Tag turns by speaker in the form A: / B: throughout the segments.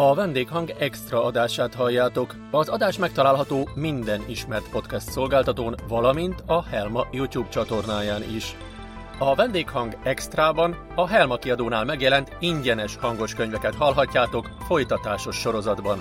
A: A vendéghang extra adását halljátok. Az adás megtalálható minden ismert podcast szolgáltatón, valamint a Helma YouTube csatornáján is. A vendéghang extrában a Helma kiadónál megjelent ingyenes hangos könyveket hallhatjátok folytatásos sorozatban.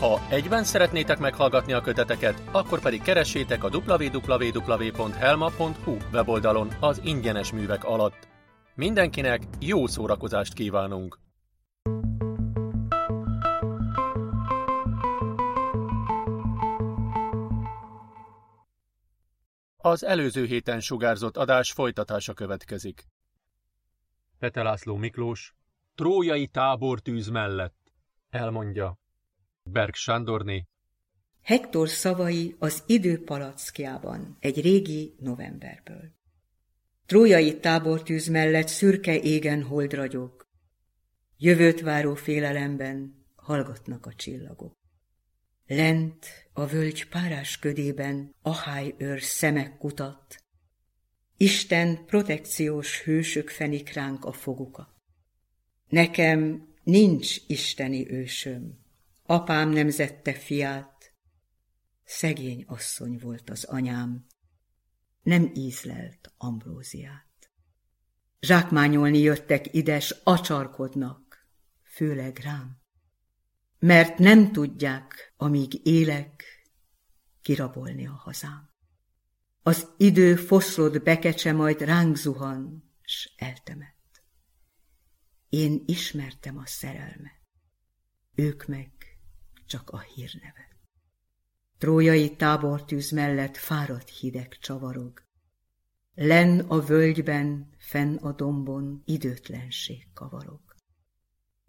A: Ha egyben szeretnétek meghallgatni a köteteket, akkor pedig keressétek a www.helma.hu weboldalon az ingyenes művek alatt. Mindenkinek jó szórakozást kívánunk! Az előző héten sugárzott adás folytatása következik. Pete László Miklós, trójai tábortűz mellett, elmondja. Berg Sándorné.
B: Hektor szavai az idő palackjában, egy régi novemberből. Trójai tábortűz mellett szürke égen hold ragyog. Jövőt váró félelemben hallgatnak a csillagok. Lent a völgy párás ködében ahály őr szemek kutat. Isten protekciós hősök fenik ránk a fogukat. Nekem nincs isteni ősöm, apám nemzette fiát, szegény asszony volt az anyám, nem ízlelt ambróziát. Zsákmányolni jöttek ides, acsarkodnak, főleg rám mert nem tudják, amíg élek, kirabolni a hazám. Az idő foszlott bekecse majd ránk zuhan, s eltemett. Én ismertem a szerelmet, ők meg csak a hírnevet. Trójai tábortűz mellett fáradt hideg csavarog, len a völgyben, fenn a dombon időtlenség kavarog.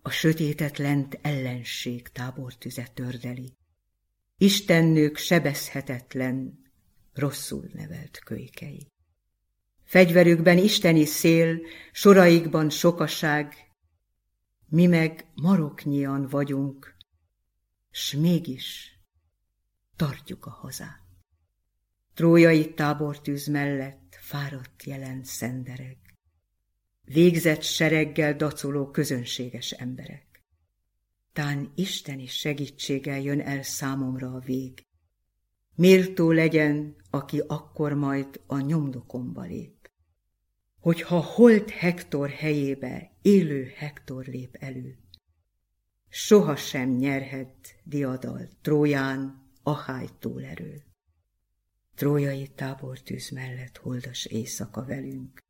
B: A sötétet lent ellenség tábortüze tördeli. Istennők sebezhetetlen, rosszul nevelt kölykei. Fegyverükben isteni szél, soraikban sokaság, mi meg maroknyian vagyunk, s mégis tartjuk a hazát. Trójai tábortűz mellett fáradt jelen szendereg végzett sereggel dacoló közönséges emberek. Tán isteni segítséggel jön el számomra a vég. Méltó legyen, aki akkor majd a nyomdokomba lép. Hogyha holt Hektor helyébe élő Hektor lép elő, soha sem nyerhet diadal Tróján Ahály túlerő. Trójai tábortűz mellett holdas éjszaka velünk,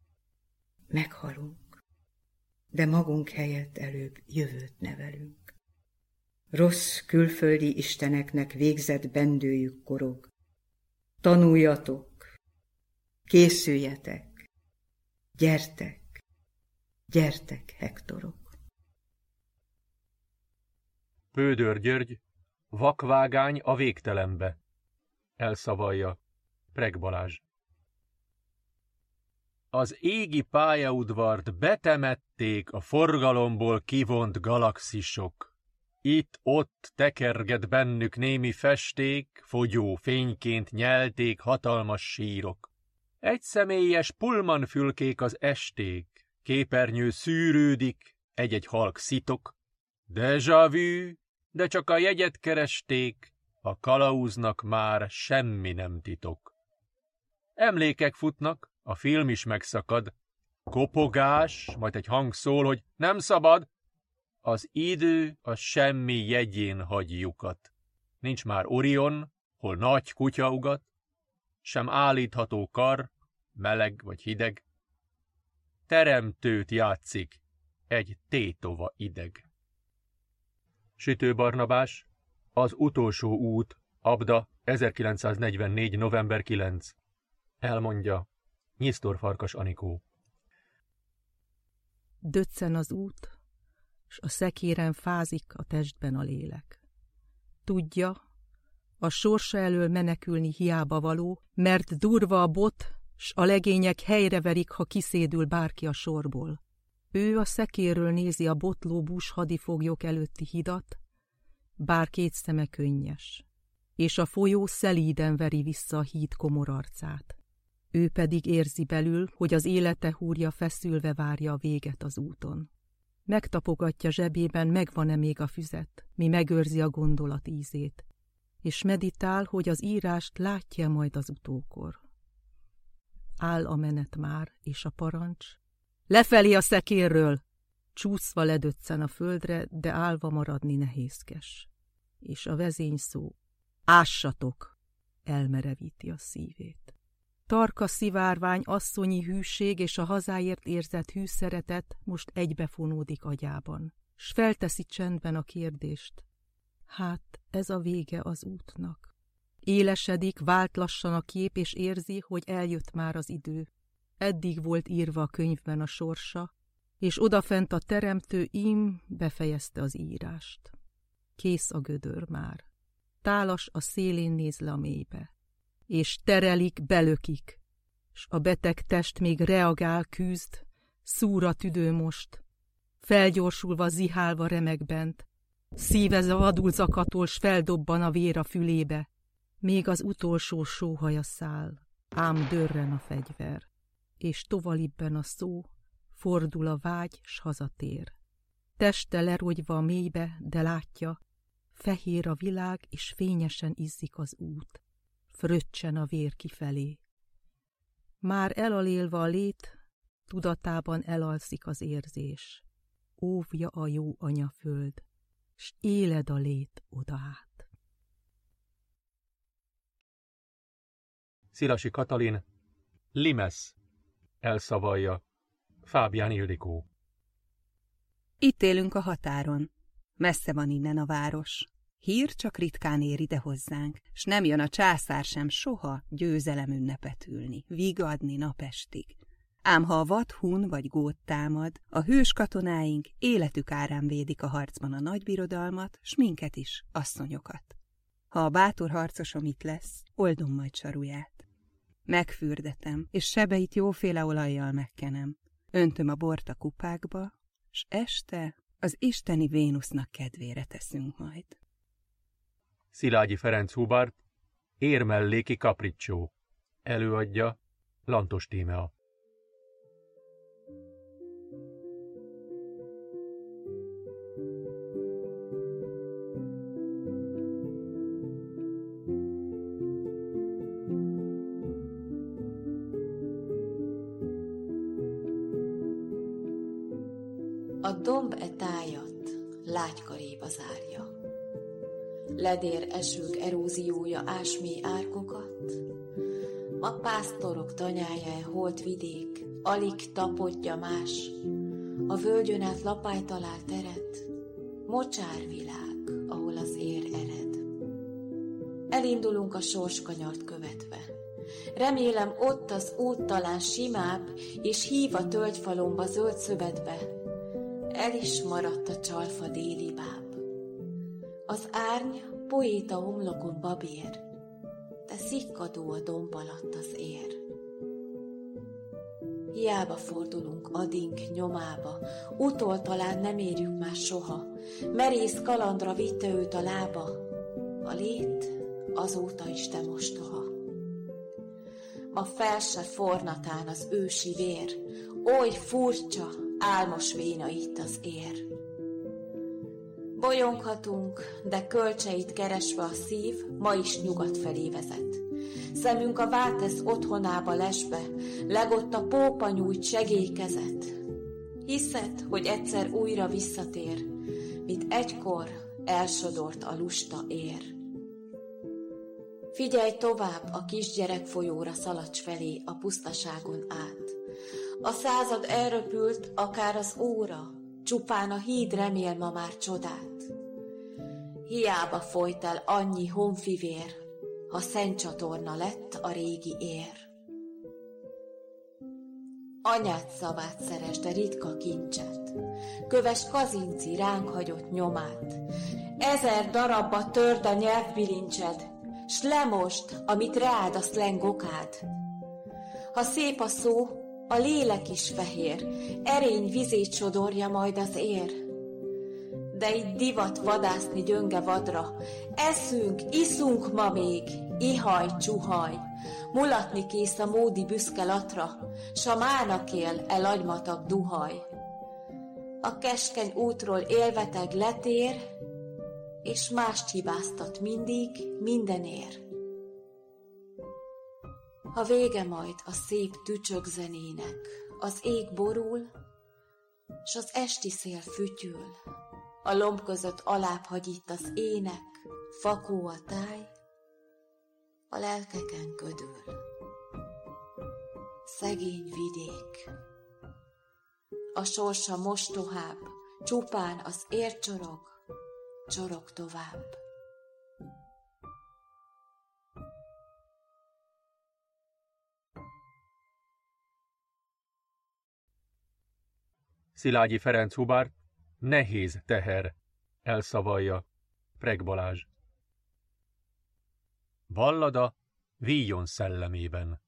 B: Meghalunk, de magunk helyett előbb jövőt nevelünk. Rossz külföldi isteneknek végzett bendőjük korog. Tanuljatok, készüljetek, gyertek, gyertek, Hektorok.
A: Pődör György, vakvágány a végtelenbe. Elszavalja, Preg. Az égi pályaudvart betemették a forgalomból kivont galaxisok. Itt-ott tekerget bennük némi festék, fogyó fényként nyelték hatalmas sírok. Egy személyes pulmanfülkék az esték, képernyő szűrődik, egy-egy halk szitok. Deja vu, de csak a jegyet keresték, a kalauznak már semmi nem titok. Emlékek futnak, a film is megszakad. Kopogás, majd egy hang szól, hogy nem szabad. Az idő a semmi jegyén hagy lyukat. Nincs már Orion, hol nagy kutya ugat, sem állítható kar, meleg vagy hideg. Teremtőt játszik egy tétova ideg. Sütő Barnabás, az utolsó út, Abda, 1944. november 9. Elmondja, Nyisztor Farkas Anikó.
C: Döccen az út, s a szekéren fázik a testben a lélek. Tudja, a sorsa elől menekülni hiába való, mert durva a bot, s a legények helyreverik, ha kiszédül bárki a sorból. Ő a szekéről nézi a botló bús hadifoglyok előtti hidat, bár két szeme könnyes, és a folyó szelíden veri vissza a híd komor arcát. Ő pedig érzi belül, hogy az élete húrja feszülve várja a véget az úton. Megtapogatja zsebében, megvan-e még a füzet, mi megőrzi a gondolat ízét, és meditál, hogy az írást látja majd az utókor. Áll a menet már, és a parancs. Lefelé a szekérről! Csúszva ledöccen a földre, de állva maradni nehézkes. És a vezény szó, ássatok, elmerevíti a szívét. Tarka szivárvány, asszonyi hűség és a hazáért érzett hű szeretet most egybefonódik agyában, s felteszi csendben a kérdést. Hát, ez a vége az útnak. Élesedik, vált lassan a kép, és érzi, hogy eljött már az idő. Eddig volt írva a könyvben a sorsa, és odafent a teremtő im befejezte az írást. Kész a gödör már. Tálas a szélén néz le a mélybe és terelik, belökik, s a beteg test még reagál, küzd, szúra tüdő most, felgyorsulva, zihálva remeg bent, szívez a vadul zakatol, s feldobban a vér a fülébe, még az utolsó sóhaja száll, ám dörren a fegyver, és tovalibben a szó, fordul a vágy, s hazatér. Teste lerogyva a mélybe, de látja, fehér a világ, és fényesen izzik az út fröccsen a vér kifelé. Már elalélva a lét, tudatában elalszik az érzés. Óvja a jó anyaföld, s éled a lét odaát.
A: Szilasi Katalin, Limes, elszavalja, Fábián Ildikó.
D: Itt élünk a határon. Messze van innen a város. Hír csak ritkán ér ide hozzánk, s nem jön a császár sem soha győzelem ünnepet ülni, vigadni napestig. Ám ha a vad hun vagy gót támad, a hős katonáink életük árán védik a harcban a nagybirodalmat, s minket is, asszonyokat. Ha a bátor harcosom itt lesz, oldom majd saruját. Megfürdetem, és sebeit jóféle olajjal megkenem. Öntöm a bort a kupákba, s este az isteni Vénusznak kedvére teszünk majd.
A: Szilágyi Ferenc Hubart, Érmelléki Kapricsó. Előadja Lantos Tímea.
E: A domb e tájat lágykaréba zárja ledér esők eróziója ásmély árkokat, a pásztorok tanyája holt vidék, alig tapodja más, a völgyön át lapály talál teret, mocsárvilág, ahol az ér ered. Elindulunk a sorskanyart követve. Remélem ott az út talán simább, és hív a tölgyfalomba zöld szövetbe. El is maradt a csalfa déli báb. Az árny poéta homlokon babér, de szikkadó a domb alatt az ér. Hiába fordulunk adink nyomába, utol talán nem érjük már soha, merész kalandra vitte őt a lába, a lét azóta is te mostoha. Ma fel se fornatán az ősi vér, oly furcsa, álmos véna itt az ér. Bolyonghatunk, de kölcseit keresve a szív ma is nyugat felé vezet. Szemünk a Vátesz otthonába lesbe, legott a pópa nyújt segélykezet. Hiszed, hogy egyszer újra visszatér, mint egykor elsodort a lusta ér. Figyelj tovább a kisgyerek folyóra szalacs felé a pusztaságon át. A század elröpült, akár az óra, Csupán a híd remél ma már csodát. Hiába folyt el annyi honfivér, ha szent csatorna lett a régi ér. Anyát szavát szeres, de ritka kincset, köves kazinci ránk hagyott nyomát, ezer darabba törd a nyelvbilincsed, s lemost, amit rád a szlengokád. Ha szép a szó, a lélek is fehér, erény vizét sodorja majd az ér. De itt divat vadászni gyönge vadra, eszünk, iszunk ma még, ihaj, csuhaj, mulatni kész a módi büszke latra, s a mának él el agymatag duhaj. a keskeny útról élveteg letér, és más hibáztat mindig, mindenér. Ha vége majd a szép tücsök zenének, az ég borul, s az esti szél fütyül, a lomb között alább hagy itt az ének, fakó a táj, a lelkeken ködül. Szegény vidék, a sorsa mostohább, csupán az ércsorog, csorog tovább.
A: Szilágyi Ferenc Hubárt nehéz teher, elszavalja Preg Balázs. Vallada víjon szellemében.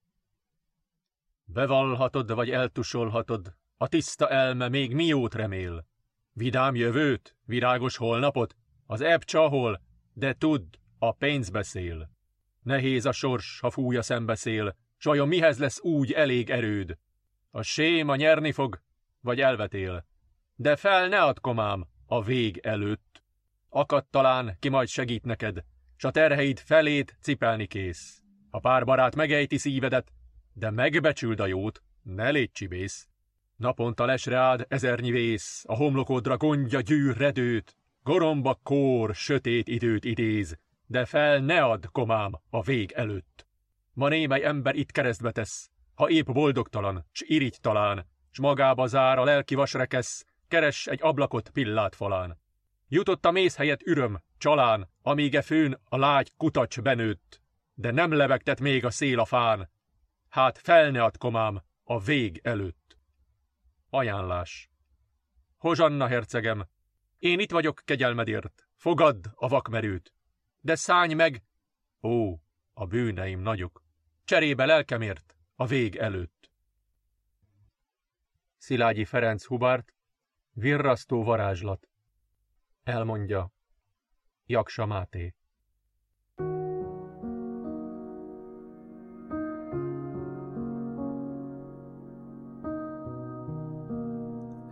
A: Bevallhatod vagy eltusolhatod, a tiszta elme még miót remél. Vidám jövőt, virágos holnapot, az ebb csahol, de tudd, a pénz beszél. Nehéz a sors, ha fúj a szembeszél, s vajon mihez lesz úgy elég erőd? A séma nyerni fog, vagy elvetél. De fel ne add komám a vég előtt. Akad talán, ki majd segít neked, s a terheid felét cipelni kész. A pár barát megejti szívedet, de megbecsüld a jót, ne légy csibész. Naponta lesre áld ezernyi vész, a homlokodra gondja gyűr redőt, goromba kór sötét időt idéz, de fel ne add, komám, a vég előtt. Ma némely ember itt keresztbe tesz, ha épp boldogtalan, s irigy talán, s magába zár a lelki vasrekesz, keres egy ablakot pillát falán. Jutott a mész helyett üröm, csalán, amíg e főn a lágy kutacs benőtt, de nem levegtet még a szél a fán. Hát fel komám, a vég előtt. Ajánlás. Hozsanna, hercegem, én itt vagyok kegyelmedért, fogadd a vakmerőt, de szállj meg, ó, a bűneim nagyok, cserébe lelkemért a vég előtt. Szilágyi Ferenc Hubárt, virrasztó varázslat. Elmondja Jaksa Máté.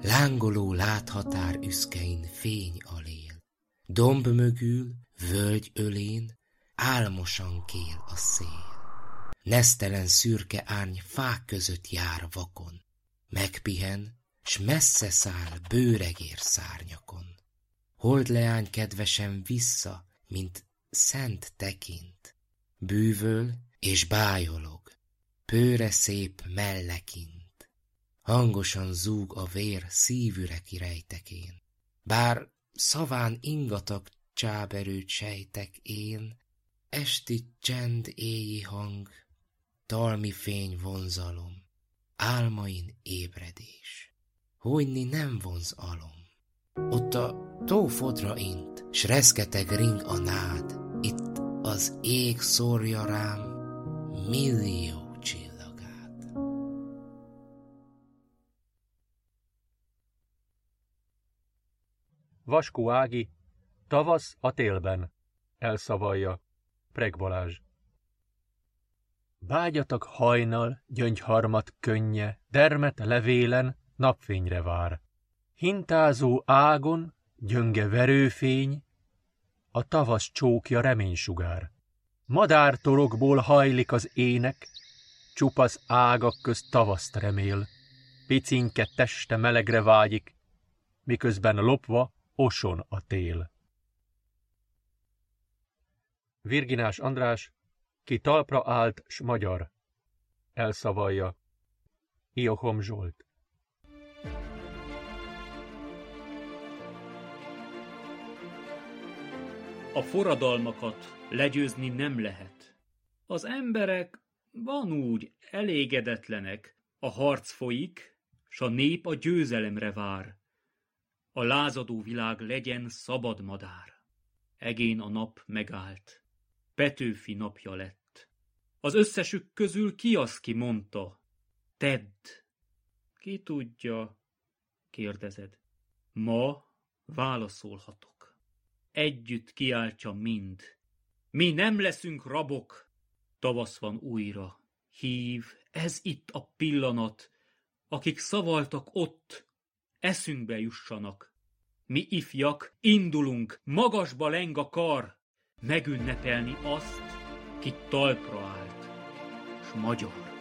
F: Lángoló láthatár üszkein fény alél, Domb mögül, völgy ölén, álmosan kél a szél. Nesztelen szürke árny fák között jár vakon, Megpihen, s messze száll bőregér szárnyakon. Hold leány kedvesen vissza, mint szent tekint, Bűvöl és bájolog, pőre szép mellekint. Hangosan zúg a vér szívüreki rejtekén. Bár szaván ingatag csáberőt sejtek én, esti csend éji hang, talmi fény vonzalom, álmain ébredés. Hújni nem vonz alom. Ott a tófodra int, s reszketeg ring a nád, itt az ég szórja rám millió
A: Vaskó Ági, tavasz a télben, elszavalja, Preg Balázs. Bágyatak hajnal, gyöngyharmat könnye, dermet levélen, napfényre vár. Hintázó ágon, gyönge verőfény, a tavasz csókja reménysugár. Madártorokból hajlik az ének, csupasz ágak közt tavaszt remél. Picinke teste melegre vágyik, miközben lopva Oson a tél. Virginás András, ki talpra állt, s magyar, elszavalja. Iochom Zsolt.
G: A forradalmakat legyőzni nem lehet. Az emberek van úgy elégedetlenek, a harc folyik, s a nép a győzelemre vár. A lázadó világ legyen szabad madár. Egén a nap megállt. Petőfi napja lett. Az összesük közül ki az, ki mondta? Tedd. Ki tudja, kérdezed. Ma válaszolhatok. Együtt kiáltja mind. Mi nem leszünk rabok. Tavasz van újra. Hív, ez itt a pillanat. Akik szavaltak ott, eszünkbe jussanak. Mi ifjak indulunk, magasba leng a kar, megünnepelni azt, ki talpra állt, s magyar.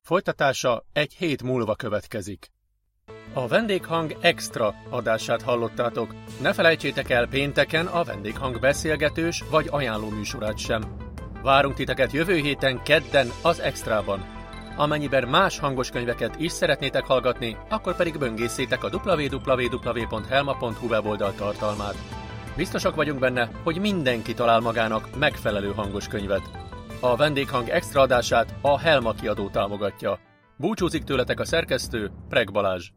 A: Folytatása egy hét múlva következik. A vendéghang extra adását hallottátok. Ne felejtsétek el pénteken a vendéghang beszélgetős vagy ajánló műsorát sem. Várunk titeket jövő héten kedden az extrában. Amennyiben más hangos könyveket is szeretnétek hallgatni, akkor pedig böngészétek a www.helma.hu weboldal tartalmát. Biztosak vagyunk benne, hogy mindenki talál magának megfelelő hangos könyvet. A vendéghang extra adását a Helma kiadó támogatja. Búcsúzik tőletek a szerkesztő, Preg Balázs.